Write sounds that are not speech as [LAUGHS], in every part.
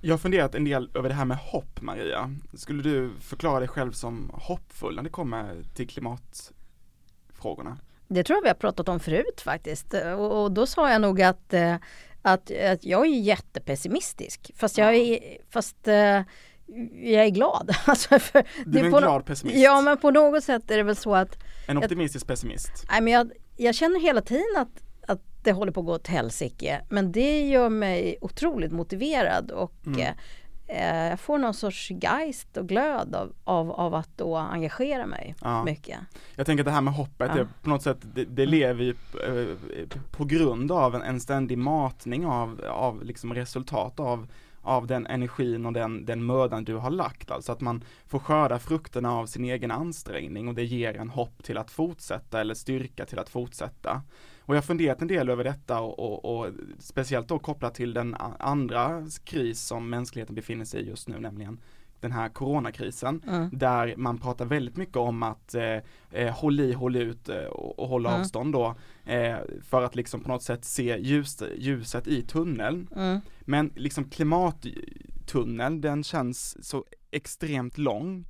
Jag har funderat en del över det här med hopp Maria. Skulle du förklara dig själv som hoppfull när det kommer till klimatfrågorna? Det tror jag vi har pratat om förut faktiskt och, och då sa jag nog att, eh, att, att jag är jättepessimistisk fast jag är, fast eh, jag är glad. [LAUGHS] Alltså för, du är en glad pessimist? Ja men på något sätt är det väl så att En optimistisk jag, pessimist? Nej men jag, jag känner hela tiden att, att det håller på att gå åt helsike men det gör mig otroligt motiverad och mm. eh, jag får någon sorts geist och glöd av, av, av att då engagera mig ja. mycket. Jag tänker att det här med hoppet, ja. på något sätt, det, det lever ju eh, på grund av en, en ständig matning av, av liksom resultat av av den energin och den, den mödan du har lagt, alltså att man får skörda frukterna av sin egen ansträngning och det ger en hopp till att fortsätta eller styrka till att fortsätta. Och jag har funderat en del över detta och, och, och speciellt då kopplat till den andra kris som mänskligheten befinner sig i just nu, nämligen den här coronakrisen, mm. där man pratar väldigt mycket om att eh, eh håll i, håll ut eh, och, och hålla mm. avstånd då, eh, för att liksom på något sätt se ljus, ljuset i tunneln. Mm. Men liksom klimattunneln, den känns så extremt lång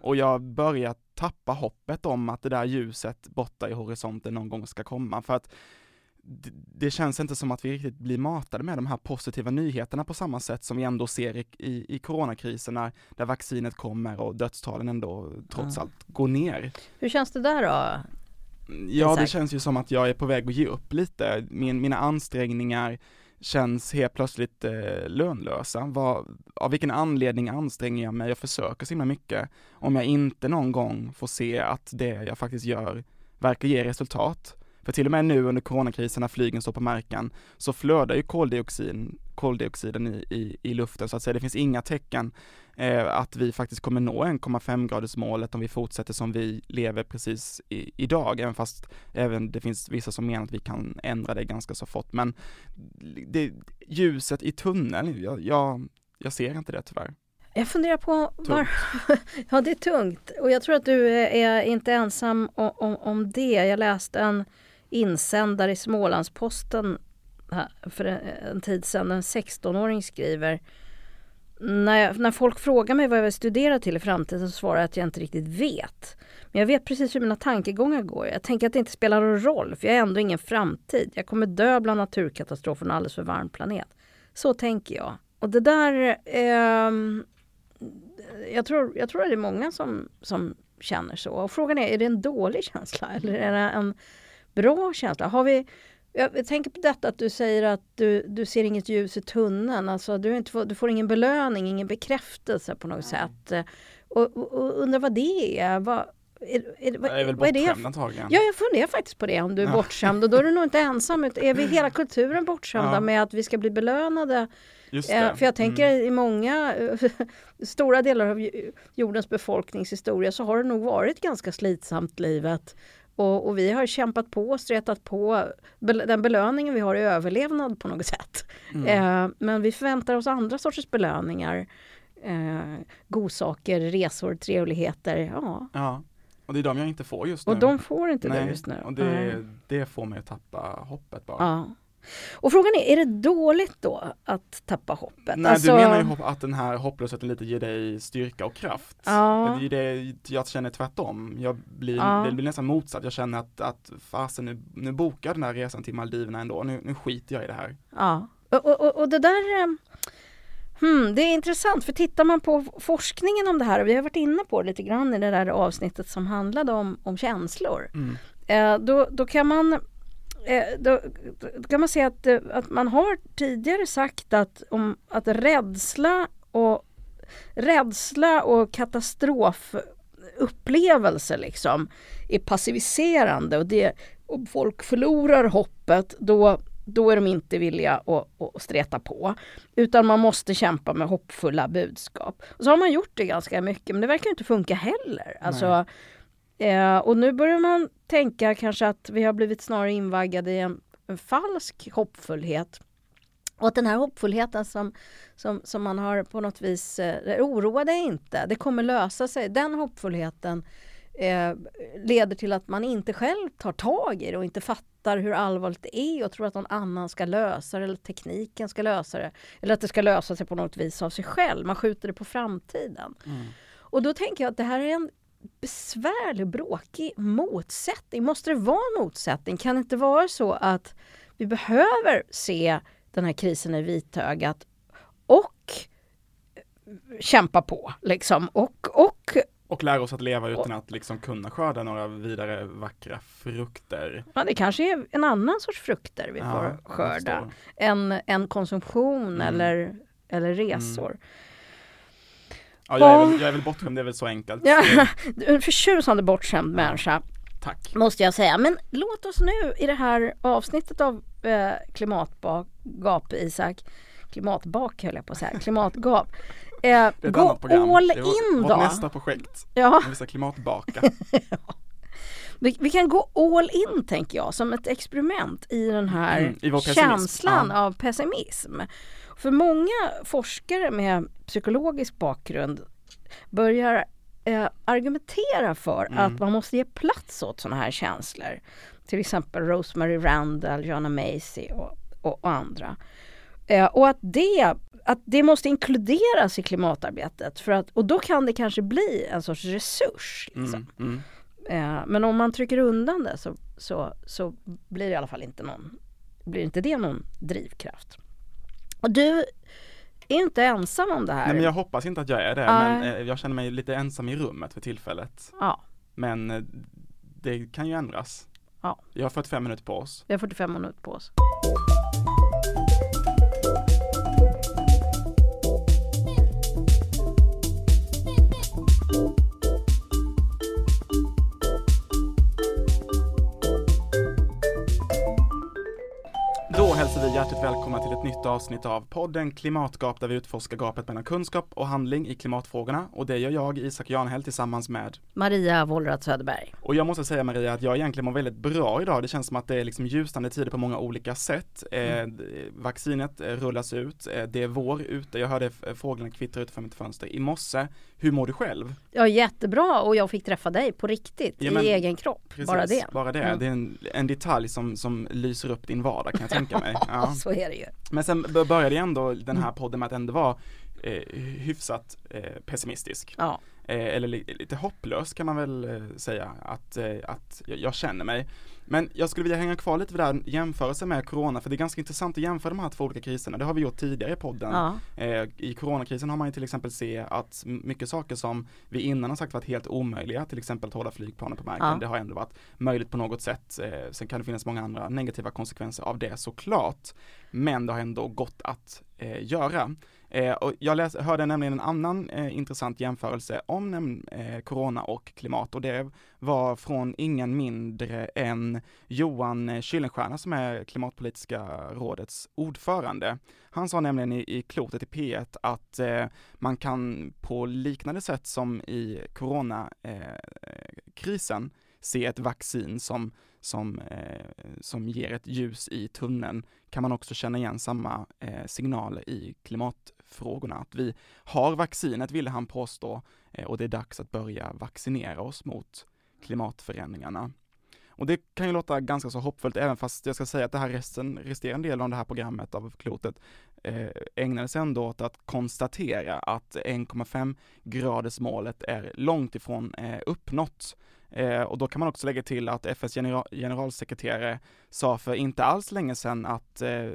och jag börjar tappa hoppet om att det där ljuset borta i horisonten någon gång ska komma, för att det känns inte som att vi riktigt blir matade med de här positiva nyheterna på samma sätt som vi ändå ser i, i, i coronakrisen när, där vaccinet kommer och dödstalen ändå trots mm. allt går ner. Hur känns det där då? Ja, det känns ju som att jag är på väg att ge upp lite. Min, mina ansträngningar känns helt plötsligt eh, lönlösa. Var, av vilken anledning anstränger jag mig och försöker så himla mycket om jag inte någon gång får se att det jag faktiskt gör verkar ge resultat? För till och med nu under coronakrisen när flygen står på marken så flödar ju koldioxid, koldioxiden i, i, i luften så att säga. Det finns inga tecken eh, att vi faktiskt kommer nå 1,5 gradersmålet om vi fortsätter som vi lever precis i, idag, även fast även det finns vissa som menar att vi kan ändra det ganska så fort. Men det, ljuset i tunneln, jag, jag, jag ser inte det tyvärr. Jag funderar på var... [LAUGHS] ja, det är tungt. Och jag tror att du är inte ensam om, om, om det. Jag läste en insändare i Smålandsposten för en tid sedan. En 16-åring skriver när, jag, när folk frågar mig vad jag vill studera till i framtiden så svarar jag att jag inte riktigt vet. Men jag vet precis hur mina tankegångar går. Jag tänker att det inte spelar någon roll för jag har ändå ingen framtid. Jag kommer dö bland naturkatastrofer och en alldeles för varm planet. Så tänker jag. Och det där... Eh, jag, tror, jag tror att det är många som, som känner så. Och frågan är, är det en dålig känsla eller är det en bra känsla. Har vi, jag tänker på detta att du säger att du, du ser inget ljus i tunneln. Alltså du, inte får, du får ingen belöning, ingen bekräftelse på något Nej. sätt. Och, och, undrar vad det är. Vad, är, är, vad, jag är väl bortskämd antagligen. Ja, jag funderar faktiskt på det om du är ja. bortskämd. Och då är du nog inte ensam. Är vi [LAUGHS] hela kulturen bortskämda ja. med att vi ska bli belönade? Eh, för jag tänker mm. i många [LAUGHS] stora delar av jordens befolkningshistoria så har det nog varit ganska slitsamt livet. Och, och, vi har kämpat på stretat på den belöningen vi har i överlevnad på något sätt. Mm. Eh, men vi förväntar oss andra sorters belöningar. Eh, godsaker, resor, trevligheter. Ja. ja. Och det är de jag inte får just nu. Och de får inte Nej. det just nu. Och det, det får mig att tappa hoppet bara. Ja. Och frågan är, är det dåligt då att tappa hoppet? Nej, alltså... du menar ju att den här hopplösheten lite ger dig styrka och kraft. Ja. Det är det jag känner tvärtom. Jag blir, ja. det blir nästan motsatt. Jag känner att, att fasen nu, nu bokar den här resan till Maldiverna ändå. Nu, nu skiter jag i det här. Ja, och, och, och det där eh, Hmm, det är intressant, för tittar man på forskningen om det här, och vi har varit inne på det lite grann i det där avsnittet som handlade om, om känslor, mm. eh, då, då kan man Eh, då, då, kan man säga att, eh, att man har tidigare sagt att, om, att rädsla och rädsla och katastrofupplevelser liksom är passiviserande och det, om folk förlorar hoppet då, då är de inte villiga att, att streta på. Utan man måste kämpa med hoppfulla budskap. Och så har man gjort det ganska mycket men det verkar inte funka heller. Alltså, Eh, och nu börjar man tänka kanske att vi har blivit snarare invaggade i en, en falsk hoppfullhet. Och att den här hoppfullheten som, som, som man har på något vis, eh, oroa dig inte, det kommer lösa sig. Den hoppfullheten eh, leder till att man inte själv tar tag i det och inte fattar hur allvarligt det är och tror att någon annan ska lösa det eller tekniken ska lösa det. Eller att det ska lösa sig på något vis av sig själv. Man skjuter det på framtiden. Mm. Och då tänker jag att det här är en besvärlig, bråkig motsättning. Måste det vara en motsättning? Kan det inte vara så att vi behöver se den här krisen i vitögat och kämpa på liksom och, och och lära oss att leva utan att liksom kunna skörda några vidare vackra frukter. Ja, det kanske är en annan sorts frukter vi ja, får skörda. En, en konsumtion mm. eller, eller resor. Mm. Ja, jag, är väl, jag är väl bortskämd, det är väl så enkelt. Ja, [LAUGHS] du är en förtjusande bortskämd människa. Tack. Måste jag säga. Men låt oss nu i det här avsnittet av eh, Klimatgap, Isak, klimatbak höll jag på att säga, klimatgap. [LAUGHS] Eh, gå all in då. nästa projekt. Ja. Vi ska klimatbaka. [LAUGHS] ja. vi, vi, kan gå all in tänker jag som ett experiment i den här mm, i känslan ja. av pessimism. För många forskare med psykologisk bakgrund börjar eh, argumentera för mm. att man måste ge plats åt sådana här känslor. Till exempel Rosemary Randall, Joanna Macy och, och, och andra. Eh, och att det, att det måste inkluderas i klimatarbetet. För att, och då kan det kanske bli en sorts resurs. Liksom. Mm, mm. Eh, men om man trycker undan det så, så, så blir det i alla fall inte någon, blir inte det någon drivkraft. Och du är inte ensam om det här. Nej men jag hoppas inte att jag är det. Uh. Men eh, jag känner mig lite ensam i rummet för tillfället. Ja. Men eh, det kan ju ändras. Ja. Vi har 45 minuter på oss. Vi har 45 minuter på oss. Nytt avsnitt av podden Klimatgap där vi utforskar gapet mellan kunskap och handling i klimatfrågorna och det gör jag, Isak Janhäll tillsammans med Maria Wollratz Söderberg. Och jag måste säga Maria att jag egentligen mår väldigt bra idag. Det känns som att det är liksom ljusnande tider på många olika sätt. Eh, mm. vaccinet eh, rullas ut, eh, det är vår ute, jag hörde fåglarna kvittra utanför mitt fönster i morse. Hur mår du själv? Ja jättebra och jag fick träffa dig på riktigt ja, men, i egen kropp. Precis, bara det. Bara det. Mm. Det är en, en, detalj som, som lyser upp din vardag kan jag tänka mig. [LAUGHS] Ja. så är det ju. Men sen började ändå den här mm. podden med att ändå vara eh, hyfsat eh, pessimistisk. Ja. Eh, eller li lite hopplös kan man väl eh, säga att, eh, att jag känner mig. Men jag skulle vilja hänga kvar lite vid här jämförelsen med corona, för det är ganska intressant att jämföra de här två olika kriserna. Det har vi gjort tidigare i podden. Ja. I coronakrisen har man ju till exempel se att mycket saker som vi innan har sagt varit helt omöjliga, till exempel att hålla flygplanen på marken, ja. det har ändå varit möjligt på något sätt. Sen kan det finnas många andra negativa konsekvenser av det såklart. Men det har ändå gått att göra. Eh, och jag läs, hörde nämligen en annan eh, intressant jämförelse om eh, corona och klimat och det var från ingen mindre än Johan Kyllenstierna som är Klimatpolitiska rådets ordförande. Han sa nämligen i, i klotet i P1 att eh, man kan på liknande sätt som i coronakrisen eh, se ett vaccin som som, eh, som ger ett ljus i tunneln kan man också känna igen samma eh, signaler i klimat frågorna. Att vi har vaccinet, ville han påstå, eh, och det är dags att börja vaccinera oss mot klimatförändringarna. Och det kan ju låta ganska så hoppfullt, även fast jag ska säga att det här resten, resterande delen av det här programmet av klotet eh, ägnades ändå åt att konstatera att 1,5 graders målet är långt ifrån eh, uppnått. Eh, och då kan man också lägga till att FNs general generalsekreterare sa för inte alls länge sedan att eh,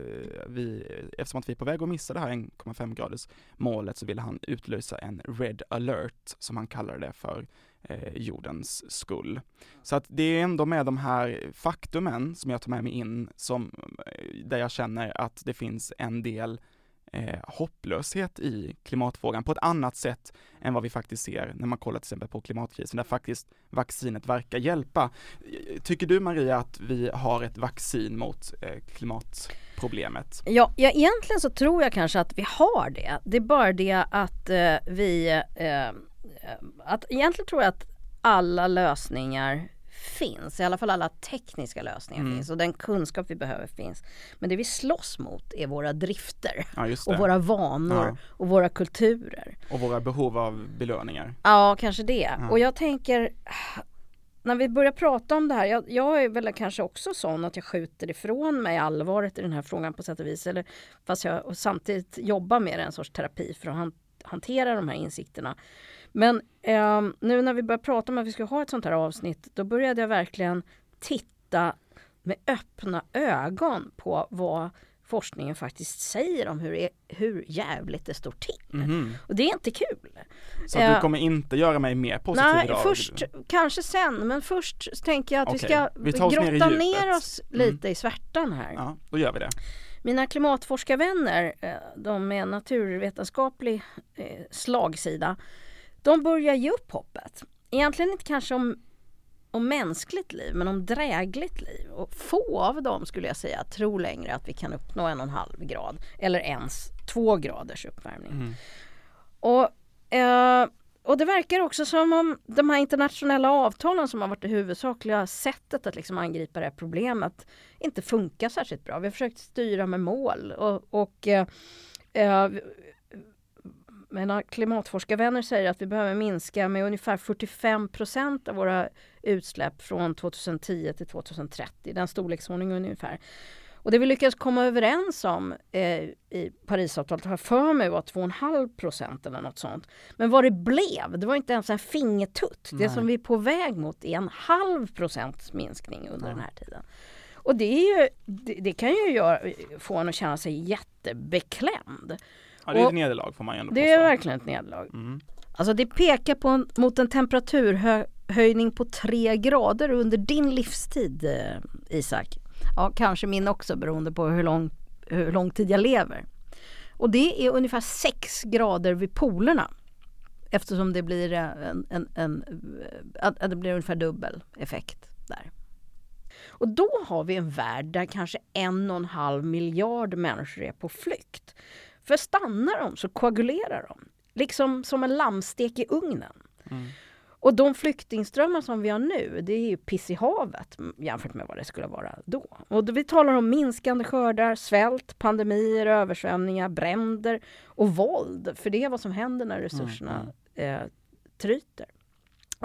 vi, eftersom att vi är på väg att missa det här 1,5 graders målet så ville han utlysa en red alert, som han kallade det för eh, jordens skull. Så att det är ändå med de här faktumen som jag tar med mig in, som, eh, där jag känner att det finns en del eh, hopplöshet i klimatfrågan på ett annat sätt än vad vi faktiskt ser när man kollar till exempel på klimatkrisen där faktiskt vaccinet verkar hjälpa. Tycker du Maria att vi har ett vaccin mot eh, klimatproblemet? Ja, ja, egentligen så tror jag kanske att vi har det. Det är bara det att eh, vi, eh, eh att egentligen tror jag att alla lösningar finns. I alla fall alla tekniska lösningar mm. finns och den kunskap vi behöver finns. Men det vi slåss mot är våra drifter ja, och våra vanor ja. och våra kulturer. Och våra behov av belöningar. Ja, kanske det. Ja. Och jag tänker när vi börjar prata om det här, jag, jag, är väl kanske också sån att jag skjuter ifrån mig allvaret i den här frågan på sätt och vis. Eller, fast jag samtidigt jobbar med en sorts terapi för att hantera de här insikterna. Men eh, nu när vi börjar prata om att vi ska ha ett sånt här avsnitt, då började jag verkligen titta med öppna ögon på vad forskningen faktiskt säger om hur, hur jävligt det står till. Mm. Och det är inte kul. Så du eh, kommer inte göra mig mer positiv Nej, idag? först, kanske sen, men först tänker jag att okay. vi ska vi grotta ner, ner oss mm. lite i svärtan här. Ja, då gör vi det. Mina klimatforskarvänner, eh, de med naturvetenskaplig eh, slagsida, de börjar ge upp hoppet. Egentligen inte kanske om om mänskligt liv men om drägligt liv. Och få av dem skulle jag säga tror längre att vi kan uppnå en och en halv grad eller ens två graders uppvärmning. Mm. Och, eh, och det verkar också som om de här internationella avtalen som har varit det huvudsakliga sättet att liksom angripa det här problemet inte funkar särskilt bra. Vi har försökt styra med mål och, och eh, eh mina klimatforskarvänner säger att vi behöver minska med ungefär 45 procent av våra utsläpp från 2010 till 2030, den storleksordningen ungefär. Och det vi lyckades komma överens om eh, i Parisavtalet har för mig var 2,5 procent eller något sånt. Men vad det blev, det var inte ens en fingertutt. Nej. Det som vi är på väg mot är en halv procents minskning under ja. den här tiden. Och det, ju, det, det kan ju göra, få en att känna sig jättebeklämd. Ja, det är ett nederlag får man ju ändå Det är verkligen ett nederlag. Mm. Alltså det pekar på en, mot en temperaturhöjning på tre grader under din livstid eh, Isak. Ja, kanske min också beroende på hur lång, hur lång tid jag lever. Och det är ungefär sex grader vid polerna. Eftersom det blir en, en, en att, att det blir ungefär dubbel effekt där. Och då har vi en värld där kanske en och en halv miljard människor är på flykt. För stannar de så koagulerar de. Liksom som en lammstek i ugnen. Mm. Och de flyktingströmmar som vi har nu, det är ju piss i havet jämfört med vad det skulle vara då. Och vi talar om minskande skördar, svält, pandemier, översvämningar, bränder och våld. För det är vad som händer när resurserna mm. eh, tryter.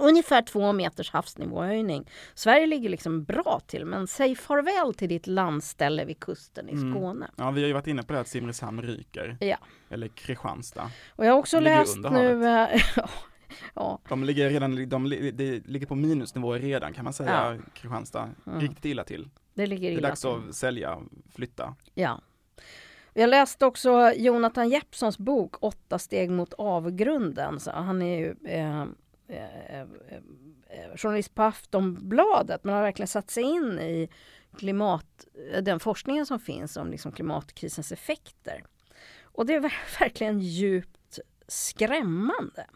Ungefär två meters havsnivåhöjning. Sverige ligger liksom bra till men säg farväl till ditt landställe vid kusten i mm. Skåne. Mm. Ja vi har ju varit inne på det att Simrishamn ryker. Ja. Eller Kristianstad. Och jag har också läst nu [LAUGHS] ja. De ligger redan, de, de ligger på minusnivå redan kan man säga, ja. Kristianstad. Mm. Riktigt illa till. Det ligger illa Det är dags att sälja, flytta. Ja. Jag läste också Jonathan Jeppssons bok Åtta steg mot avgrunden. Så han är ju eh, Eh, eh, eh, journalist på Aftonbladet men har verkligen satt sig in i klimat, eh, den forskningen som finns om liksom klimatkrisens effekter. Och det är [LAUGHS] verkligen djupt skrämmande.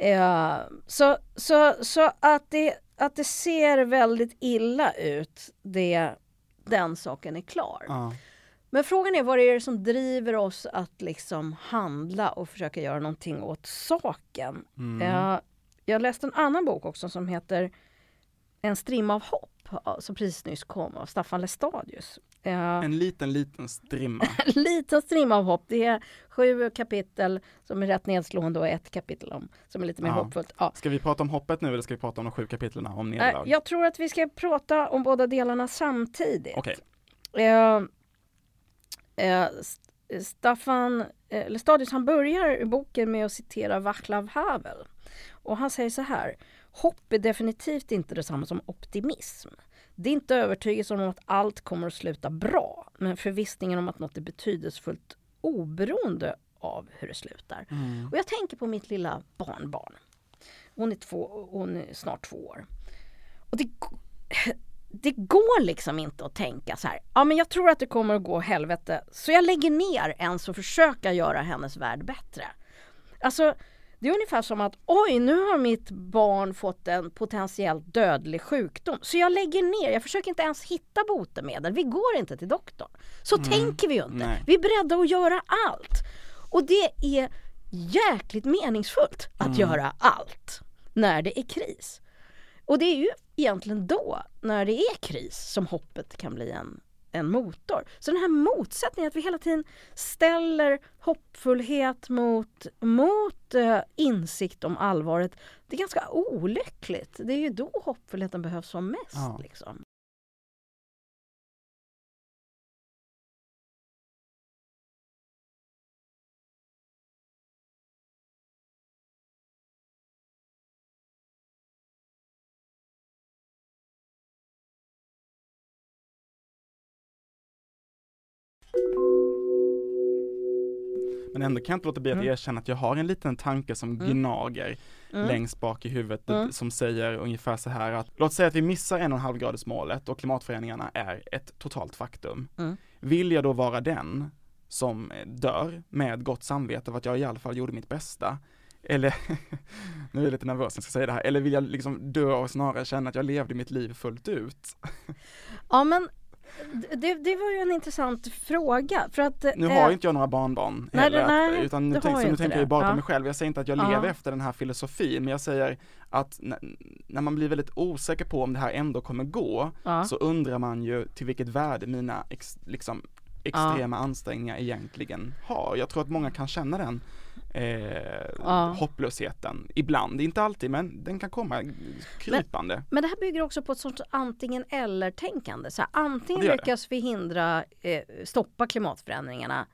Eh, så, så, så att, det, att det ser väldigt illa ut, det, den saken är klar. Ja. Men frågan är vad det är som driver oss att liksom handla och försöka göra någonting åt saken. Mm. Jag, jag läste en annan bok också som heter En strimma av hopp som precis nyss kom av Staffan Lestadius. En liten, liten strimma. [LAUGHS] en liten strimma av hopp. Det är sju kapitel som är rätt nedslående och ett kapitel om, som är lite mer Aha. hoppfullt. Ja. Ska vi prata om hoppet nu eller ska vi prata om de sju kapitlen om nederlag? Jag tror att vi ska prata om båda delarna samtidigt. Okay. Eh, Staffan eh, Lestadius han börjar boken med att citera Václav Havel. Och han säger så här. Hopp är definitivt inte detsamma som optimism. Det är inte övertygelsen om att allt kommer att sluta bra, men förvissningen om att något är betydelsefullt oberoende av hur det slutar. Mm. Och jag tänker på mitt lilla barnbarn. Hon är, två, hon är snart två år. Och det, det går liksom inte att tänka så här, ja men jag tror att det kommer att gå helvete så jag lägger ner ens och försöka göra hennes värld bättre. Alltså det är ungefär som att oj nu har mitt barn fått en potentiellt dödlig sjukdom så jag lägger ner, jag försöker inte ens hitta botemedel, vi går inte till doktorn. Så mm. tänker vi ju inte, Nej. vi är beredda att göra allt. Och det är jäkligt meningsfullt att mm. göra allt när det är kris. Och det är ju egentligen då, när det är kris, som hoppet kan bli en, en motor. Så den här motsättningen, att vi hela tiden ställer hoppfullhet mot, mot uh, insikt om allvaret, det är ganska olyckligt. Det är ju då hoppfullheten behövs som mest. Ja. Liksom. Men ändå kan jag inte låta bli att mm. erkänna att jag har en liten tanke som mm. gnager mm. längst bak i huvudet mm. som säger ungefär så här att låt säga att vi missar en och en halv graders målet och klimatförändringarna är ett totalt faktum. Mm. Vill jag då vara den som dör med gott samvete för att jag i alla fall gjorde mitt bästa? Eller, [LAUGHS] nu är jag lite nervös när jag ska säga det här, eller vill jag liksom dö och snarare känna att jag levde mitt liv fullt ut? Ja men det, det var ju en intressant fråga. För att, nu har ju inte jag några barnbarn nej, heller, nej, utan nu, tänk, så nu tänker jag bara på mig själv. Jag säger inte att jag ja. lever efter den här filosofin, men jag säger att när man blir väldigt osäker på om det här ändå kommer gå, ja. så undrar man ju till vilket värde mina ex, liksom, extrema ja. ansträngningar egentligen har. Jag tror att många kan känna den eh, ja. hopplösheten ibland, inte alltid men den kan komma krypande. Men, men det här bygger också på ett sorts antingen eller tänkande. Så här, antingen ja, lyckas vi hindra, eh, stoppa klimatförändringarna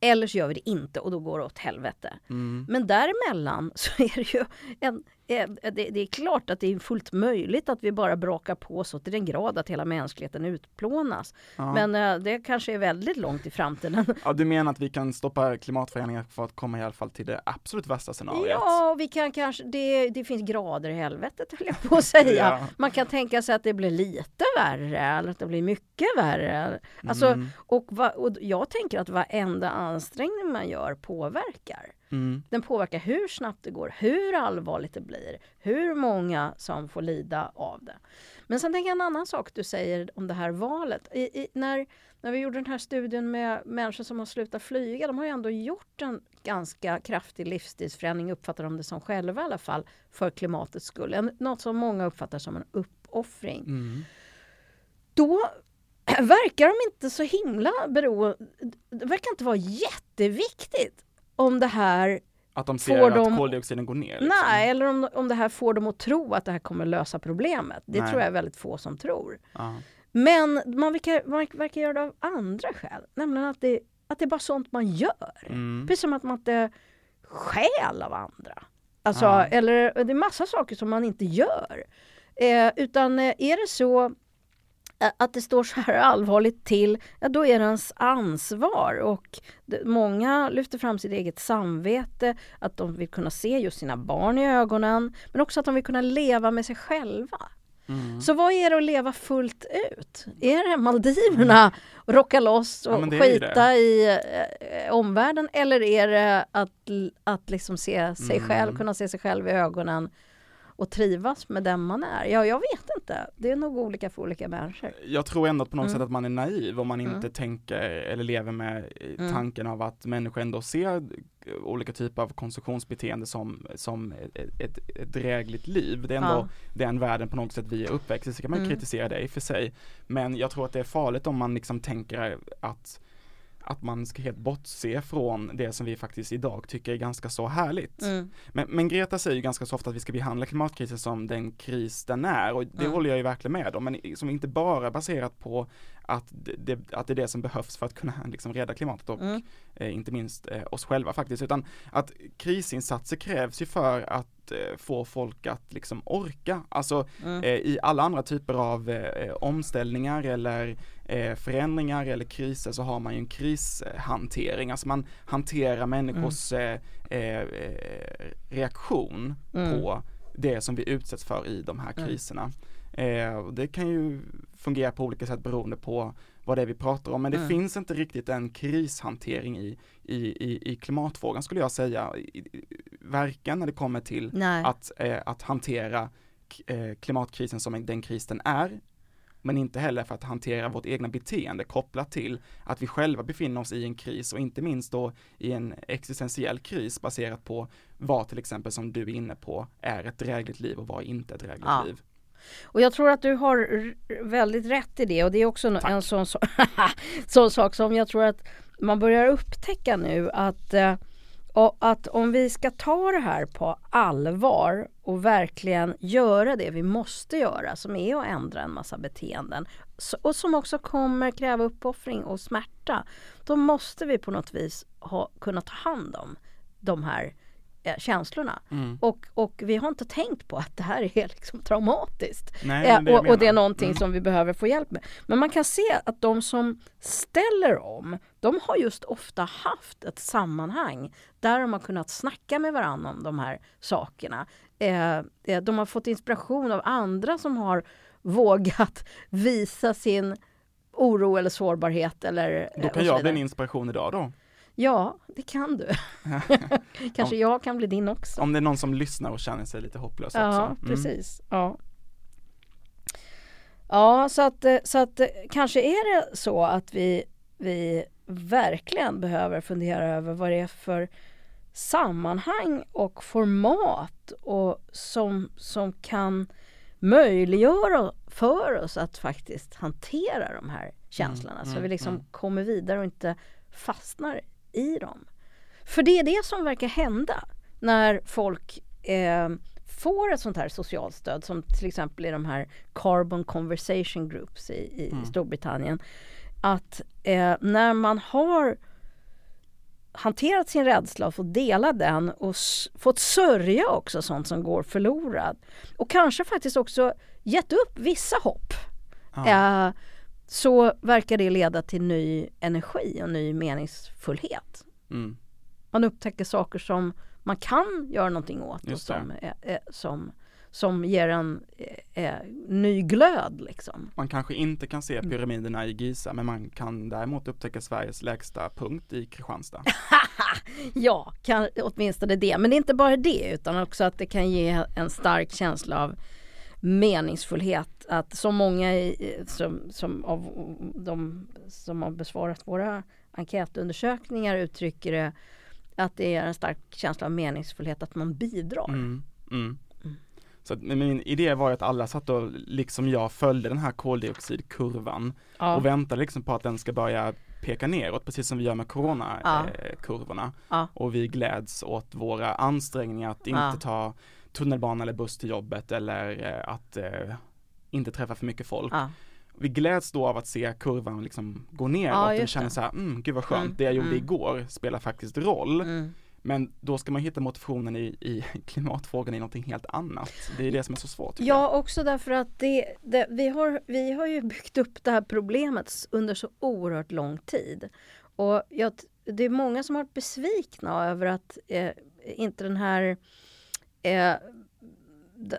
eller så gör vi det inte och då går det åt helvete. Mm. Men däremellan [LAUGHS] så är det ju en, det, det, är klart att det är fullt möjligt att vi bara brakar på så till den grad att hela mänskligheten utplånas. Ja. Men eh, det kanske är väldigt långt i framtiden. Ja, du menar att vi kan stoppa klimatförändringar för att komma i alla fall till det absolut värsta scenariot? Ja, vi kan kanske, det, det finns grader i helvetet höll jag på att [LAUGHS] säga. ja. Man kan tänka sig att det blir lite värre eller att det blir mycket värre. Alltså, mm. och, va, och jag tänker att varenda ansträngning man gör påverkar. Mm. Den påverkar hur snabbt det går, hur allvarligt det blir, hur många som får lida av det. Men sen tänker jag en annan sak du säger om det här valet. I, i, när, när vi gjorde den här studien med människor som har slutat flyga, de har ju ändå gjort en ganska kraftig livsstilsförändring, uppfattar de det som själva i alla fall, för klimatets skull. Något som många uppfattar som en uppoffring. Mm. Då [CLEARS THROAT] verkar de inte så himla bero... Det verkar inte vara jätteviktigt om det här att de ser att dem, koldioxiden går ner? Liksom. Nej, eller om, om det här får dem att tro att det här kommer lösa problemet. Det nej. tror jag är väldigt få som tror. Aha. Men man verkar, man verkar göra det av andra skäl. Nämligen att det, att det är bara sånt man gör. Mm. Precis som att man inte stjäl av andra. Alltså, eller det är massa saker som man inte gör. Eh, utan eh, är det så att det står så här allvarligt till, ja då är det ens ansvar och många lyfter fram sitt eget samvete, att de vill kunna se just sina barn i ögonen, men också att de vill kunna leva med sig själva. Mm. Så vad är det att leva fullt ut? Är det Maldiverna, mm. rocka loss och ja, skita i eh, omvärlden eller är det att, att liksom se sig mm. själv, kunna se sig själv i ögonen och trivas med den man är? Ja, jag vet inte. Det är nog olika för olika människor. Jag tror ändå på något mm. sätt att man är naiv om man inte mm. tänker eller lever med mm. tanken av att människor ändå ser olika typer av konsumtionsbeteende som, som ett, ett, drägligt liv. Det är ändå ja. den världen på något sätt vi är uppväxta så kan man mm. kritisera det i och för sig. Men jag tror att det är farligt om man liksom tänker att att man ska helt bortse från det som vi faktiskt idag tycker är ganska så härligt. Mm. Men, men, Greta säger ju ganska så ofta att vi ska behandla klimatkrisen som den kris den är och det mm. håller jag ju verkligen med om, men som inte bara baserat på att det, att det är det som behövs för att kunna [LAUGHS] liksom rädda klimatet och mm. eh, inte minst eh, oss själva faktiskt, utan att krisinsatser krävs ju för att eh, få folk att liksom orka, alltså mm. Eh, i alla andra typer av eh, omställningar eller eh, förändringar eller kriser så har man ju en krishantering, alltså man hanterar människors mm. reaktion mm. på det som vi utsätts för i de här mm. kriserna. Eh, det kan ju fungera på olika sätt beroende på vad det är vi pratar om, men det mm. finns inte riktigt en krishantering i, i, i, i klimatfrågan skulle jag säga, varken när det kommer till att, eh, att hantera eh, klimatkrisen som den kris den är, men inte heller för att hantera vårt egna beteende kopplat till att vi själva befinner oss i en kris och inte minst då i en existentiell kris baserat på vad till exempel som du är inne på är ett drägligt liv och vad inte ett drägligt ja. liv. Och jag tror att du har väldigt rätt i det och det är också Tack. en sån, [LAUGHS] sån sak som jag tror att man börjar upptäcka nu att eh, att om vi ska ta det här på allvar och verkligen göra det vi måste göra som är att ändra en massa beteenden och som också kommer kräva uppoffring och smärta. Då måste vi på något vis ha, kunna ta hand om de här eh, känslorna. Mm. Och, och vi har inte tänkt på att det här är [LAUGHS] liksom traumatiskt. Nej, eh, och, och, det är någonting mm. som vi behöver få hjälp med. Men man kan se att de som ställer om, de har just ofta haft ett sammanhang där de har kunnat snacka med varandra om de här sakerna. Eh, eh de har fått inspiration av andra som har vågat visa sin oro eller sårbarhet. Eller, då kan jag bli en inspiration idag då? Ja, det kan du. [LAUGHS] Kanske om, jag kan bli din också. Om det är någon som lyssnar och känner sig lite hopplös ja, också. Ja, mm. precis. Ja. Ja, så att, så att kanske är det så att vi, vi verkligen behöver fundera över vad det är för sammanhang och format och som, som kan möjliggöra för oss att faktiskt hantera de här känslorna mm, så vi mm, liksom mm. kommer vidare och inte fastnar i dem. För det är det som verkar hända när folk eh, får ett sånt här socialt stöd som till exempel i de här Carbon Conversation Groups i, i mm. Storbritannien. Att eh, när man har hanterat sin rädsla och fått dela den och fått sörja också sånt som går förlorat. Och kanske faktiskt också gett upp vissa hopp. Ja. Eh, så verkar det leda till ny energi och ny meningsfullhet. Mm. Man upptäcker saker som man kan göra någonting åt och som, är, som, som ger en är, eh, ny glöd. Liksom. Man kanske inte kan se pyramiderna i Giza men man kan däremot upptäcka Sveriges lägsta punkt i Kristianstad. [LAUGHS] ja, kan, åtminstone det. Men det är inte bara det utan också att det kan ge en stark känsla av meningsfullhet. Att så många i, som, som av de som har besvarat våra enkätundersökningar uttrycker det att det är en stark känsla av meningsfullhet att man bidrar. Mm, mm. Mm. Så min idé var att alla satt och liksom jag följde den här koldioxidkurvan ja. och väntade liksom på att den ska börja peka neråt precis som vi gör med coronakurvorna. Ja. ja. Och vi gläds åt våra ansträngningar att inte ta tunnelbana eller buss till jobbet eller eh, att eh, inte träffa för mycket folk. Ja. Vi gläds då av att se kurvan liksom gå neråt ja, och känner så här, mm, gud vad skönt, mm, det jag gjorde mm. igår spelar faktiskt roll. Mm. Men då ska man hitta motivationen i, i [LAUGHS] klimatfrågan i någonting helt annat. Det är det som är så svårt. Ja, jag. också därför att det, det, vi, har, vi har ju byggt upp det här problemet under så oerhört lång tid. Och jag, det är många som har varit besvikna över att eh, inte den här eh,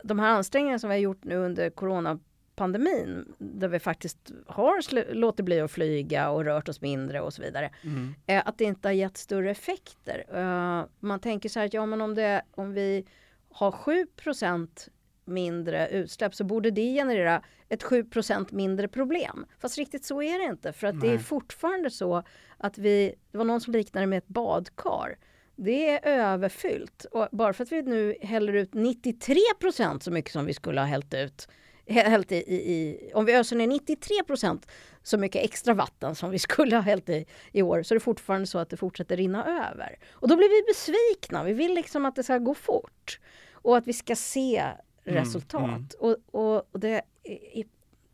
de här ansträngningarna som vi har gjort nu under coronapandemin där vi faktiskt har låtit bli att flyga och rört oss mindre och så vidare. Mm. Eh, att det inte har gett större effekter. Eh, man tänker så här att ja, men om, det, om vi har 7% mindre utsläpp så borde det generera ett 7% mindre problem. Fast riktigt så är det inte för att Nej. det är fortfarande så att vi, det var någon som liknade det med ett badkar. Det är överfyllt. Och bara för att vi nu häller ut 93% så mycket som vi skulle ha hällt ut hällt i, i, i, om vi öser ner 93% så mycket extra vatten som vi [LAUGHS] skulle ha hällt i i år så är det fortfarande så att det fortsätter rinna över. Och då blir vi besvikna. Vi vill liksom att det ska gå fort och att vi ska se mm, resultat. Mm. Och, och, och det,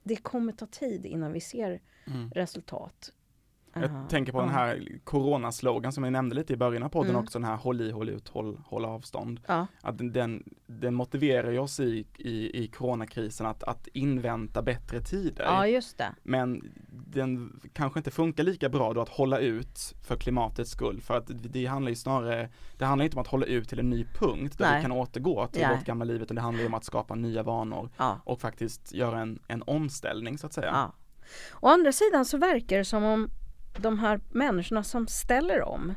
det kommer ta tid innan vi ser mm. resultat. Jag uh -huh. tänker på uh -huh. den här coronaslogan som jag nämnde lite i början av podden mm. också, den här håll i, håll ut, håll, håll avstånd. Uh. Att den, den motiverar ju oss i, i, i coronakrisen att, att invänta bättre tider. Ja, just det. Men den kanske inte funkar lika bra då att hålla ut för klimatets skull, för att det handlar ju snarare, det handlar inte om att hålla ut till en ny punkt där Nej. vi kan återgå till Nej. vårt gamla liv, utan det handlar om att skapa nya vanor och faktiskt göra en, en omställning så att säga. Å andra sidan så verkar det som om de här människorna som ställer om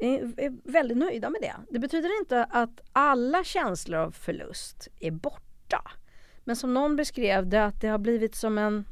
är, väldigt nöjda med det. Det betyder inte att alla känslor av förlust är borta. Men som någon beskrev det, att det har blivit som en,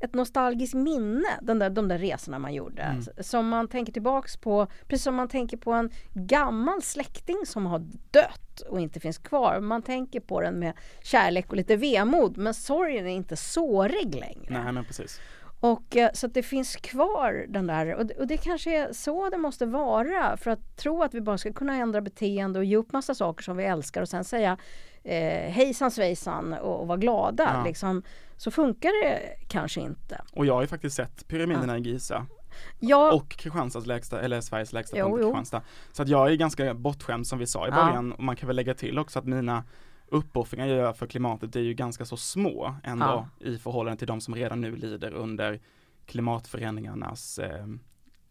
ett nostalgiskt minne, den där, de där resorna man gjorde. Mm. Som man tänker tillbaks på, precis som man tänker på en gammal släkting som har dött och inte finns kvar. Man tänker på den med kärlek och lite vemod men sorgen är inte sårig längre. Nej men precis. Och eh, så att det finns kvar den där och det, och det kanske är så det måste vara för att tro att vi bara ska kunna ändra beteende och ge upp massa saker som vi älskar och sen säga eh, hejsan svejsan och, och vara glada. Ja. Liksom, så funkar det kanske inte. Och jag har ju faktiskt sett pyramiderna i Giza Ja, och Kristianstads lägsta, eller Sveriges lägsta Jo, punkt. Kristianstad. Så att jag är ganska bortskämd som vi sa i Ja. början och man kan väl lägga till också att mina uppoffringar jag gör för klimatet är ju ganska så små ändå Ja. i förhållande till de som redan nu lider under klimatförändringarnas eh,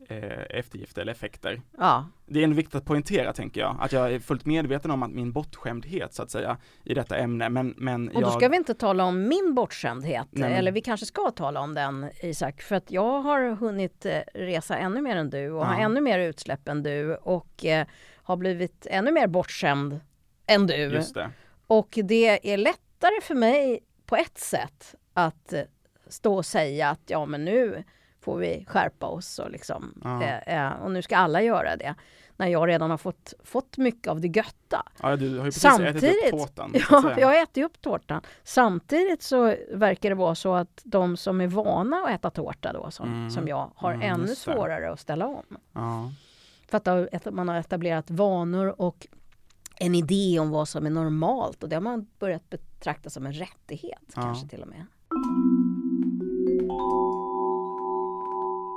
eh, eftergifter eller effekter. ja, Det är en viktigt att poängtera tänker jag, att jag är fullt medveten om att min bortskämdhet så att säga i detta ämne men, men och då jag, ska vi inte tala om min bortskämdhet, Nej, eller vi kanske ska tala om den Isak, för att jag har hunnit eh, resa ännu mer än du och har Ja. ännu mer utsläpp än du och eh, har blivit ännu mer bortskämd än du. Och det är lättare för mig på ett sätt att eh, stå och säga att ja men nu får vi skärpa oss och liksom Ja. eh, eh, och nu ska alla göra det. När jag redan har fått, fått mycket av det götta. ja, du har ju precis ätit Samtidigt- upp tårtan. [LAUGHS] Ja, jag äter ju upp tårtan. Samtidigt så verkar det vara så att de som är vana att äta tårta då som, Mm. som jag har Mm, ännu svårare att ställa om. ja. För har- att man har etablerat vanor och en idé om vad som är normalt och det har man börjat betrakta som en rättighet Ja. kanske till och med.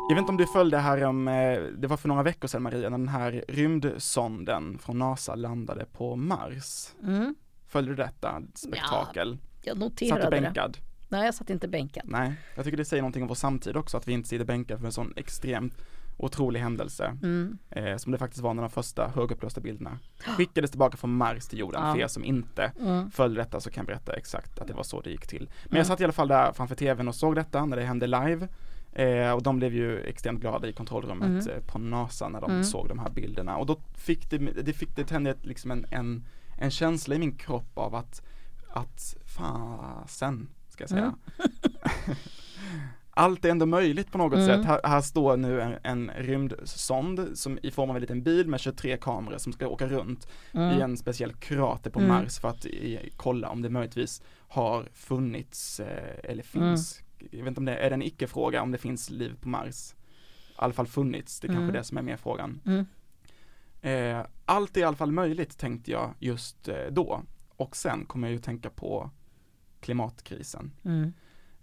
Jag vet inte om du följde här om, eh, det var för några veckor sedan Maria, när den här rymdsonden från NASA landade på Mars. Mm. Följde du detta spektakel? Jag Satt noterade du det. bänkad? Nej, jag satt inte bänkad. Nej, jag tycker det säger någonting om vår samtid också, att vi inte sitter bänkade för en sån extremt otrolig händelse. Mm. Eh, som det faktiskt var när de första högupplösta bilderna [GASPS] skickades tillbaka från Mars till jorden. Ja. För er som inte Mm. följde detta så kan jag berätta exakt att det var så det gick till. Men Mm. jag satt i alla fall där framför tvn och såg detta när det hände live. Eh, och de blev ju extremt glada i kontrollrummet Mm. eh, på NASA när de Mm. såg de här bilderna. Och då fick det, det fick det tända ett- liksom en, en, en känsla i min kropp av att, att fasen, ska jag säga. [LAUGHS] Allt är ändå möjligt på något Mm. sätt. Här, här står nu en, en rymdsond som i form av en liten bil med 23 kameror som ska åka runt i Mm. en speciell krater på Mm. Mars för att i, kolla om det möjligtvis har funnits eh, eller finns. Mm. Jag vet inte om det är det en icke-fråga om det finns liv på Mars. I alla fall funnits, det är kanske Mm. det som är mer frågan. Mm. Eh, allt är i alla fall möjligt tänkte jag just eh, då. Och sen kommer jag ju tänka på klimatkrisen.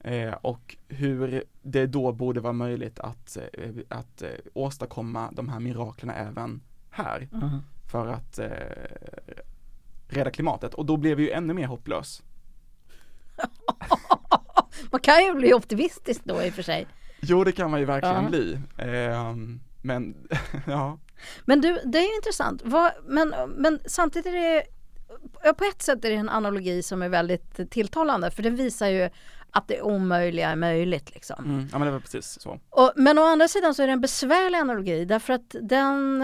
Mm. Eh, och hur det då borde vara möjligt att, eh, att eh, åstadkomma de här miraklerna även här Mm. för att eh, rädda klimatet och då blev vi ju ännu mer hopplös. [LAUGHS] Man kan ju bli optimistisk då i och för sig. Jo det kan man ju verkligen Ja. bli. Ehm, men [LAUGHS] ja, Men du, det är ju intressant. Vad, men, men samtidigt är det på ett sätt är det en analogi som är väldigt tilltalande för den visar ju att det omöjliga är möjligt. Liksom. mm, ja men det var precis så. Och, men å andra sidan så är det en besvärlig analogi därför att den,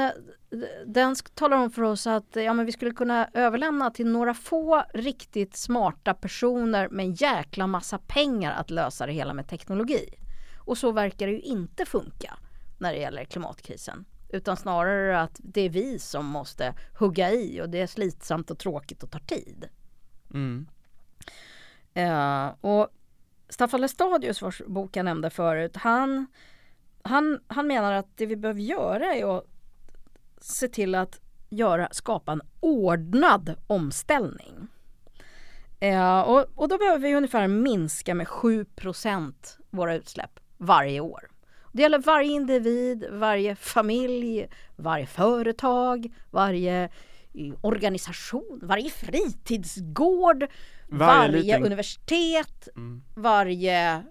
den talar om för oss att ja, men vi skulle kunna överlämna till några få riktigt smarta personer med en jäkla massa pengar att lösa det hela med teknologi. Och så verkar det ju inte funka när det gäller klimatkrisen. Utan snarare att det är vi som måste hugga i och det är slitsamt och tråkigt och tar tid. Mm, Eh, och Staffan Lestadius, vars bok jag nämnde förut, han, han, han menar att det vi behöver göra är att se till att göra, skapa en ordnad omställning. Eh, och, och då behöver vi ungefär minska med 7% våra utsläpp varje år. Det gäller varje individ, varje familj, varje företag, varje eh, organisation, varje fritidsgård, varje varje, liten- universitet, mm, varje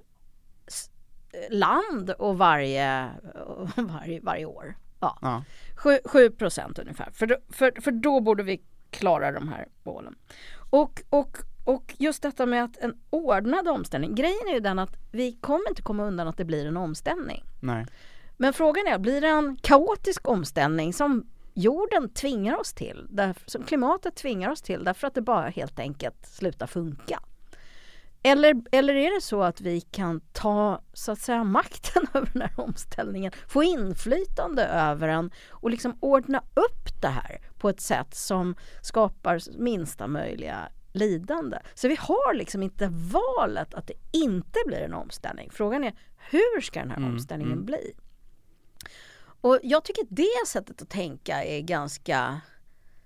land och varje, [LAUGHS] varje, varje år. Ja. ja, 7 procent ungefär. För, då- för, för då borde vi klara de här målen. Och, och, och just detta med att en ordnad omställning. Grejen är ju den att vi kommer inte komma undan att det blir en omställning. nej, Men frågan är, blir det en kaotisk omställning som jorden tvingar oss till, därför, som klimatet tvingar oss till därför att det bara helt enkelt slutar funka? eller, eller är det så att vi kan ta så att säga [LAUGHS] makten över den här omställningen, få inflytande över den och liksom ordna upp det här på ett sätt som skapar minsta möjliga lidande. Så vi har liksom inte valet att det inte blir en omställning. Frågan är hur ska den här mm, omställningen mm. bli? Och jag tycker det sättet att tänka är ganska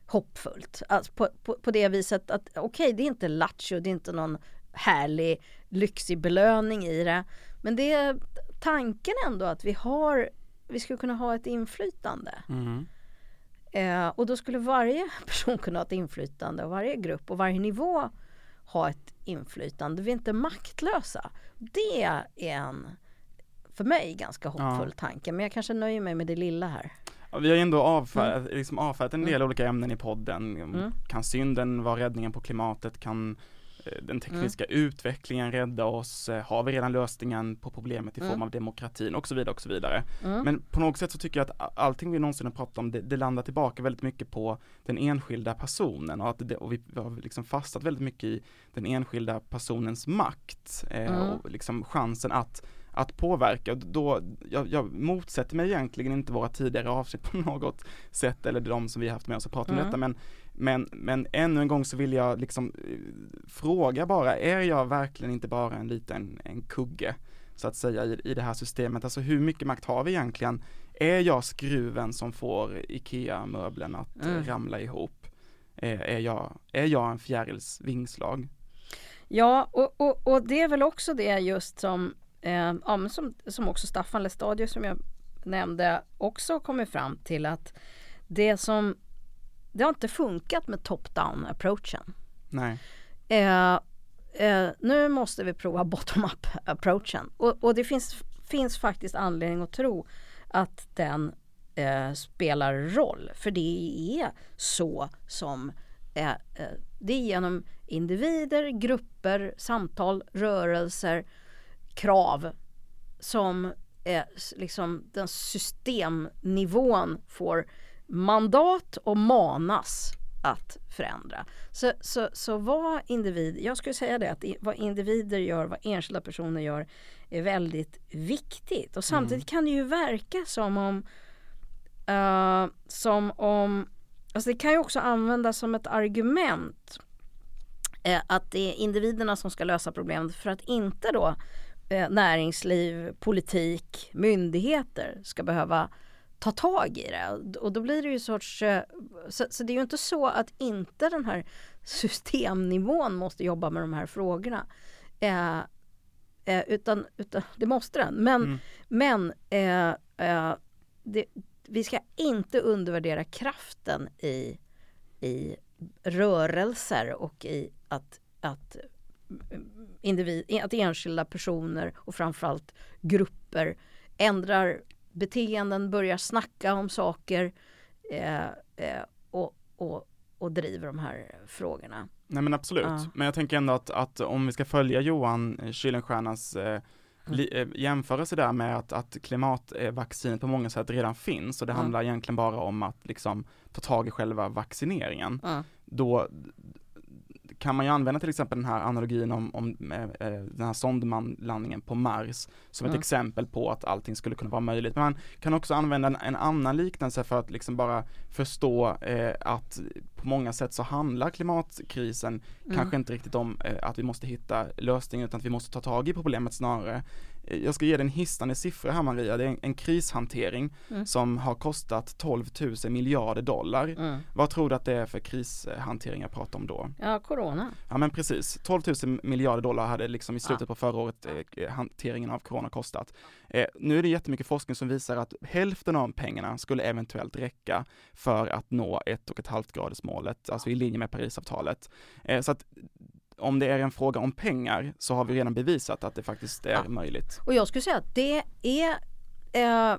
hoppfullt. Alltså på, på, på det viset att okej, okay, det är inte lattjo, det är inte någon härlig lyxig belöning i det. Men det är tanken ändå att vi har, vi skulle kunna ha ett inflytande. Mm. Eh, och då skulle varje person kunna ha ett inflytande och varje grupp och varje nivå ha ett inflytande. Vi är inte maktlösa. Det är en, för mig, ganska hoppfull ja. tanke. Men jag kanske nöjer mig med det lilla här. Ja, vi har ju ändå avfärdat, mm. liksom avfärdat en del mm. olika ämnen i podden. Mm. Kan synden vara räddningen på klimatet? Kan Eh, den tekniska mm. utvecklingen rädda oss? Eh, har vi redan lösningen på problemet i form mm. av demokratin och så vidare och så vidare. Mm. Men på något sätt så tycker jag att allting vi någonsin har pratat om det, det landar tillbaka väldigt mycket på den enskilda personen och, att det, och vi har liksom fastnat väldigt mycket i den enskilda personens makt eh, och liksom chansen att att påverka. Då, jag, jag motsätter mig egentligen inte våra tidigare avsnitt på [LAUGHS] något sätt eller de som vi haft med oss och pratat mm. om detta men men, men ännu en gång så vill jag liksom eh, fråga bara, är jag verkligen inte bara en liten en kugge så att säga i, i det här systemet? Alltså hur mycket makt har vi egentligen? Är jag skruven som får IKEA-möblen att eh, mm. ramla ihop? Är, är, jag, är jag en fjärils vingslag? Ja, och, och, och det är väl också det just som, eh, ja, som, som också Staffan Lestadius som jag nämnde också kommer fram till att det som det har inte funkat med top-down approachen. Nej. Eh, eh, nu måste vi prova bottom-up approachen och, och, det finns, finns faktiskt anledning att tro att den eh, spelar roll. För det är så som eh, eh, det är genom individer, grupper, samtal, rörelser, krav som liksom den systemnivån får mandat och manas att förändra. Så, så, så vad individ, jag skulle säga det att vad individer gör, vad enskilda personer gör är väldigt viktigt. Och samtidigt mm. kan det ju verka som om uh, som om, alltså det kan ju också användas som ett argument uh, att det är individerna som ska lösa problemet för att inte då näringsliv, politik, myndigheter ska behöva ta tag i det. Och då blir det ju sorts... Eh, så, så, det är ju inte så att inte den här [LAUGHS] systemnivån måste jobba med de här frågorna. Eh, eh, utan, utan det måste den. Men, mm. men eh, eh det, vi ska inte undervärdera kraften i, i rörelser och i att, att, individ, att enskilda personer och framförallt grupper ändrar beteenden, börjar snacka om saker eh, eh, och, och, och driver de här frågorna. Nej men absolut, ja. men jag tänker ändå att, att om vi ska följa Johan Kuylenstiernas eh, li, eh, jämförelse där med att, att klimatvaccinet på många sätt redan finns och det ja. handlar egentligen bara om att liksom ta tag i själva vaccineringen. Ja. Då, kan man ju använda till exempel den här analogin om, om eh, eh den här sondlandningen på Mars som ett mm. exempel på att allting skulle kunna vara möjligt. Men man kan också använda en, en annan liknelse för att liksom bara förstå eh, att på många sätt så handlar klimatkrisen mm. kanske inte riktigt om eh, att vi måste hitta lösningen utan att vi måste ta tag i problemet snarare jag ska ge dig en hisnande siffra här Maria, det är en, en krishantering mm. som har kostat 12 000 miljarder dollar. Mm. Vad tror du att det är för krishantering jag pratar om då? Ja, corona. Ja men precis, 12 000 miljarder dollar hade liksom i slutet ja. på förra året eh, hanteringen av corona kostat. Eh, nu är det jättemycket forskning som visar att hälften av pengarna skulle eventuellt räcka för att nå ett och ett halvt gradersmålet, alltså i linje med Parisavtalet. Eh, så att om det är en fråga om pengar så har vi redan bevisat att det faktiskt är ja. möjligt. Och jag skulle säga att det är eh,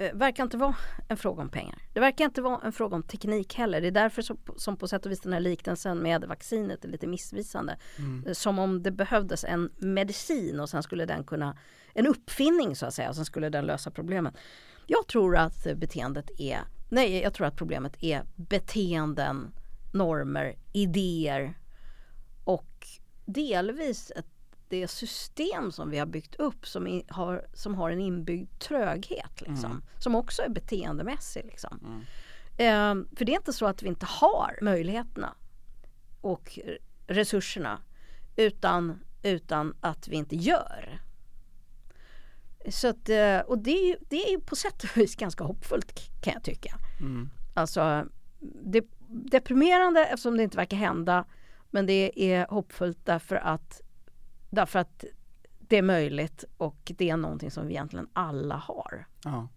eh, verkar inte vara en fråga om pengar. Det verkar inte vara en fråga om teknik heller. Det är därför som, som på sätt och vis den här liknelsen med vaccinet är lite missvisande. Mm. Eh, som om det behövdes en medicin och sen skulle den kunna, en uppfinning så att säga, och sen skulle den lösa problemet. Jag tror att beteendet är, nej jag tror att problemet är beteenden, normer, idéer och delvis ett, det system som vi har byggt upp som, i, har, som har en inbyggd tröghet. Liksom, Mm. Som också är beteendemässig. Liksom. Mm. Eh, för det är inte så att vi inte har möjligheterna och resurserna utan, utan att vi inte gör. Så att, eh, och det är, ju, det är på sätt och vis ganska hoppfullt kan jag tycka. Mm. Alltså det, deprimerande eftersom det inte verkar hända men det är hoppfullt därför att, därför att det är möjligt och det är någonting som vi egentligen alla har. Ja.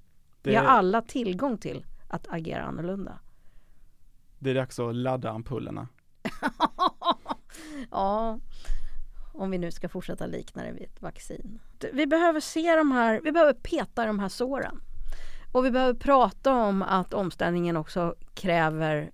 Vi Det, har alla tillgång till att agera annorlunda. det är dags att ladda ampullerna. [LAUGHS] ja, om vi nu ska fortsätta likna det vid ett vaccin. Vi behöver se de här, vi behöver peta de här såren. Och vi behöver prata om att omställningen också kräver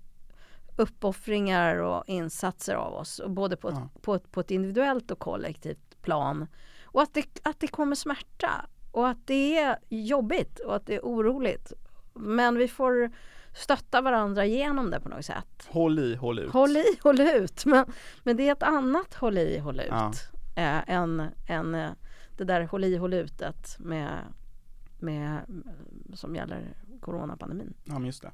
uppoffringar och insatser av oss, och både på ett, Ja. på, ett, på ett individuellt och kollektivt plan. Och att det, att det kommer smärta och att det är jobbigt och att det är oroligt. Men vi får stötta varandra genom det på något sätt. Håll i, håll ut. Håll i, håll ut. Men, men det är ett annat håll i, håll ut. Ja. Eh, än, än eh, det där håll i, håll utet med, med, som gäller coronapandemin. Ja, men just det.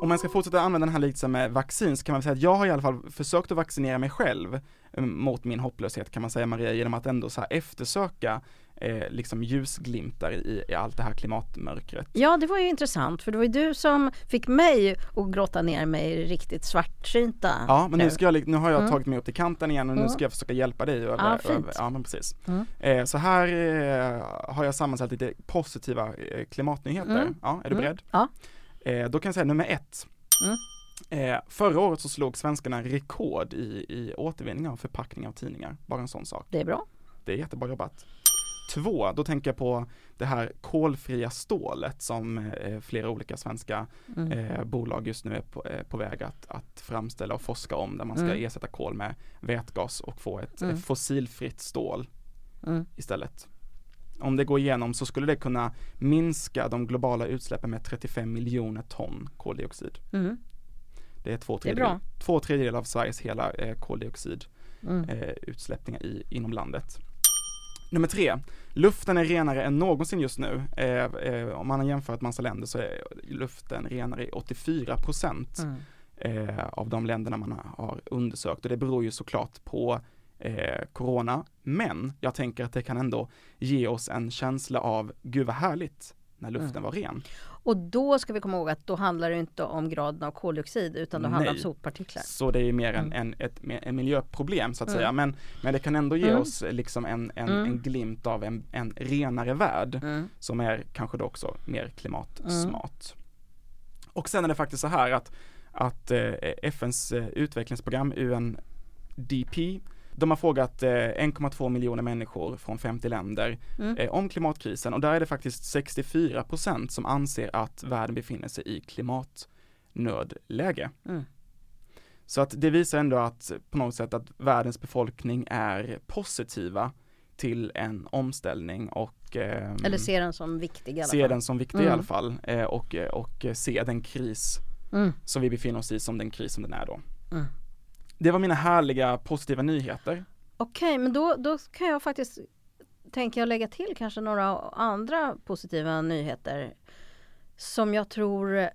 Om man ska fortsätta använda den här liknelsen med vaccin så kan man säga att jag har i alla fall försökt att vaccinera mig själv eh, mot min hopplöshet kan man säga Maria, genom att ändå så eftersöka eh, liksom ljusglimtar i, i allt det här klimatmörkret. Ja, det var ju intressant för det var ju du som fick mig att grotta ner mig riktigt svartsynta. Ja, men nu, ska jag, nu har jag Mm. tagit mig upp till kanten igen och nu Mm. ska jag försöka hjälpa dig över, Ja, fint. över ja men precis. Mm. Eh, så här eh, har jag sammansatt lite positiva eh, klimatnyheter. Mm. Ja, är du Mm. beredd? Ja. Eh, då kan jag säga nummer ett. Mm. Eh, förra året så slog svenskarna rekord i, i återvinning av förpackningar av tidningar. Bara en sån sak. Det är bra. Det är jättebra jobbat. Två, då tänker jag på det här kolfria stålet som eh, flera olika svenska Mm. eh, bolag just nu är på, eh, på väg att, att framställa och forska om där man ska Mm. ersätta kol med vätgas och få ett Mm. eh, fossilfritt stål Mm. istället. Om det går igenom så skulle det kunna minska de globala utsläppen med 35 miljoner ton koldioxid. Mm. Det är två tredjedelar, två tredjedelar av Sveriges hela eh, koldioxidutsläppningar Mm. eh, inom landet. Nummer tre, luften är renare än någonsin just nu. Eh, eh, om man har jämfört massa länder så är luften renare i 84 procent Mm. eh, av de länderna man har undersökt och det beror ju såklart på eh, corona. Men jag tänker att det kan ändå ge oss en känsla av, gud vad härligt, när luften Mm. var ren. Och då ska vi komma ihåg att då handlar det inte om graden av koldioxid utan då handlar det om Nej. soppartiklar. Så det är mer en, Mm. en, ett, en miljöproblem så att Mm. säga. Men, men det kan ändå ge Mm. oss liksom en, en, Mm. en glimt av en, en renare värld Mm. som är kanske då också mer klimatsmart. Och sen är det faktiskt så här att, att eh, FNs eh, utvecklingsprogram UNDP de har frågat eh, 1,2 miljoner människor från 50 länder Mm. eh, om klimatkrisen och där är det faktiskt 64 procent som anser att världen befinner sig i klimatnödläge. Mm. Så att det visar ändå att på något sätt att världens befolkning är positiva till en omställning och ehm, Eller ser den som viktig i alla ser fall. den som viktig i Mm. alla fall eh, och, eh, och eh, se den kris Mm. som vi befinner oss i som den kris som den är då. Det var mina härliga positiva nyheter. Okej, men då, då kan jag faktiskt tänker jag lägga till kanske några andra positiva nyheter som jag tror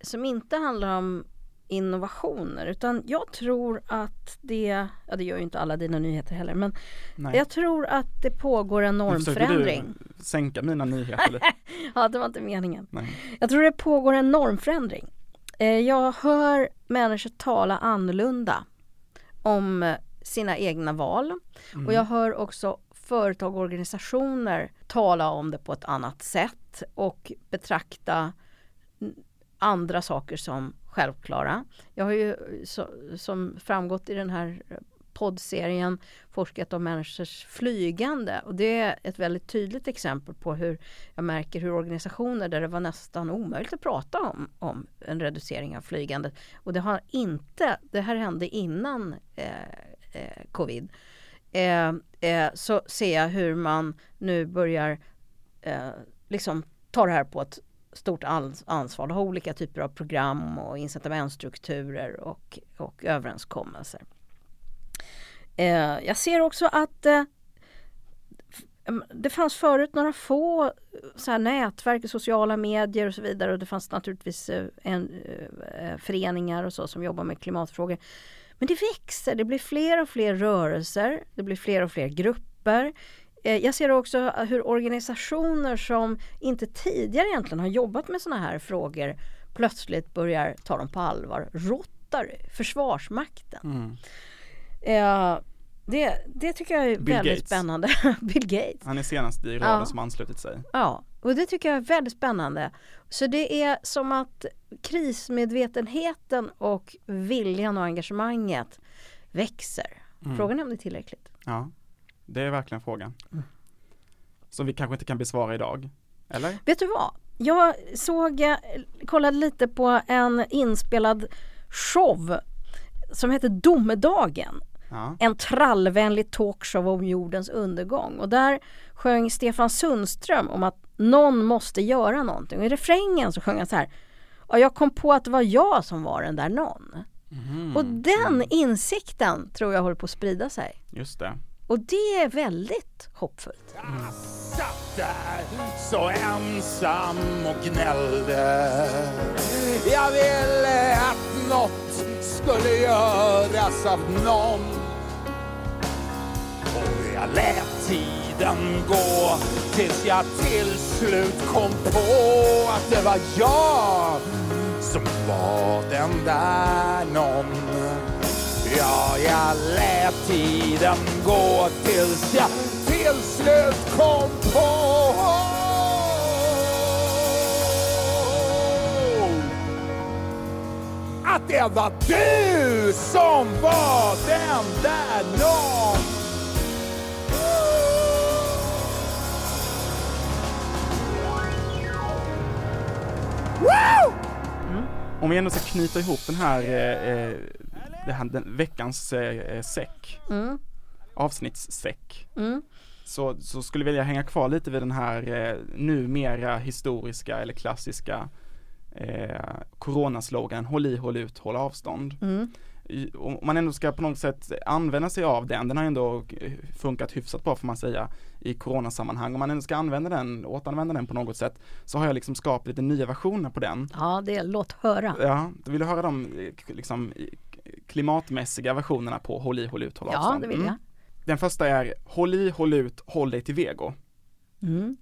som inte handlar om innovationer utan jag tror att det, ja det gör ju inte alla dina nyheter heller men Nej. jag tror att det pågår en normförändring. du sänka mina nyheter. [LAUGHS] Ja, det var inte meningen. Nej. Jag tror det pågår en normförändring. Eh, Jag hör människor tala annorlunda om sina egna val. Mm. Och jag hör också företag och organisationer tala om det på ett annat sätt och betrakta andra saker som självklara. Jag har ju så, som framgått i den här poddserien forskat om människors flygande och det är ett väldigt tydligt exempel på hur jag märker hur organisationer där det var nästan omöjligt att prata om, om en reducering av flygandet och det har inte, det här hände innan eh, eh, covid eh, eh, så ser jag hur man nu börjar eh, liksom ta det här på ett stort ansvar. och har olika typer av program och incitamentstrukturer och, och överenskommelser. Eh, jag ser också att eh, mm, det fanns förut några få eh, så här, nätverk, sociala medier och så vidare och det fanns naturligtvis eh, en, eh, eh, föreningar och så som jobbar med klimatfrågor. Men det växer, det blir fler och fler rörelser, det blir fler och fler grupper. Eh, jag ser också hur organisationer som inte tidigare egentligen har jobbat med sådana här frågor plötsligt börjar ta dem på allvar. Rotary, Försvarsmakten. Mm. Eh, det, det tycker jag är Bill väldigt Gates. spännande. [LAUGHS] Bill Gates. Han är senast i raden ja. som anslutit sig. Ja, och det tycker jag är väldigt spännande. Så det är som att krismedvetenheten och viljan och engagemanget växer. Mm. Frågan är om det är tillräckligt. Ja, det är verkligen frågan. Mm. Som vi kanske inte kan besvara idag. Eller? Vet du vad? Jag såg, kollade lite på en inspelad show som heter Domedagen Ja. En trallvänlig talkshow om jordens undergång. Och där sjöng Stefan Sundström om att någon måste göra någonting. Och i refrängen så sjöng han så här. Och jag kom på att det var jag som var den där någon. Mm. Och den insikten tror jag håller på att sprida sig. Just det. Och det är väldigt hoppfullt. Jag satt där så ensam och gnällde. Jag ville att något skulle göras av någon. Jag lät tiden gå tills jag till slut kom på att det var jag som var den där någon. Ja, jag lät tiden gå tills jag till slut kom på att det var du som var den där någon. Mm. Om vi ändå ska knyta ihop den här, eh, eh det här den, veckans eh, eh, säck, mm. avsnittssäck. Mm. Så, så skulle jag vilja hänga kvar lite vid den här eh, numera historiska eller klassiska eh, coronaslogan Håll i, håll ut, håll avstånd. Mm om man ändå ska på något sätt använda sig av den, den har ändå funkat hyfsat bra får man säga i coronasammanhang. Om man ändå ska använda den, återanvända den på något sätt så har jag liksom skapat lite nya versioner på den. Ja, det är låt höra. Ja, vill du höra de liksom klimatmässiga versionerna på håll i, håll ut, håll avstånd. Ja, det vill jag. Mm. Den första är håll i, håll ut, håll dig till vego. Mm.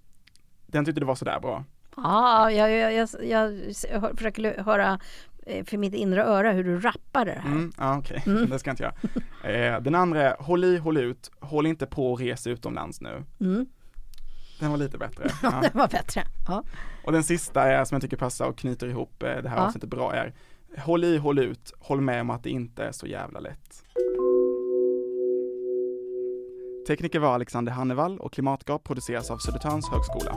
Den tyckte du var sådär bra. Ja, jag, jag, jag, jag försöker höra för mitt inre öra hur du rappar det här. Mm, ja, Okej, okay. mm. [LAUGHS] det ska jag inte göra. Eh, den andra är håll i, håll ut, håll inte på och res utomlands nu. Mm. Den var lite bättre. [LAUGHS] Ja, den var bättre. Ja. Och den sista är, som jag tycker passar och knyter ihop eh, det här ja. avsnittet bra är Håll i, håll ut, håll med om att det inte är så jävla lätt. Tekniker var Alexander Hannevall och Klimatgap produceras av Södertörns högskola.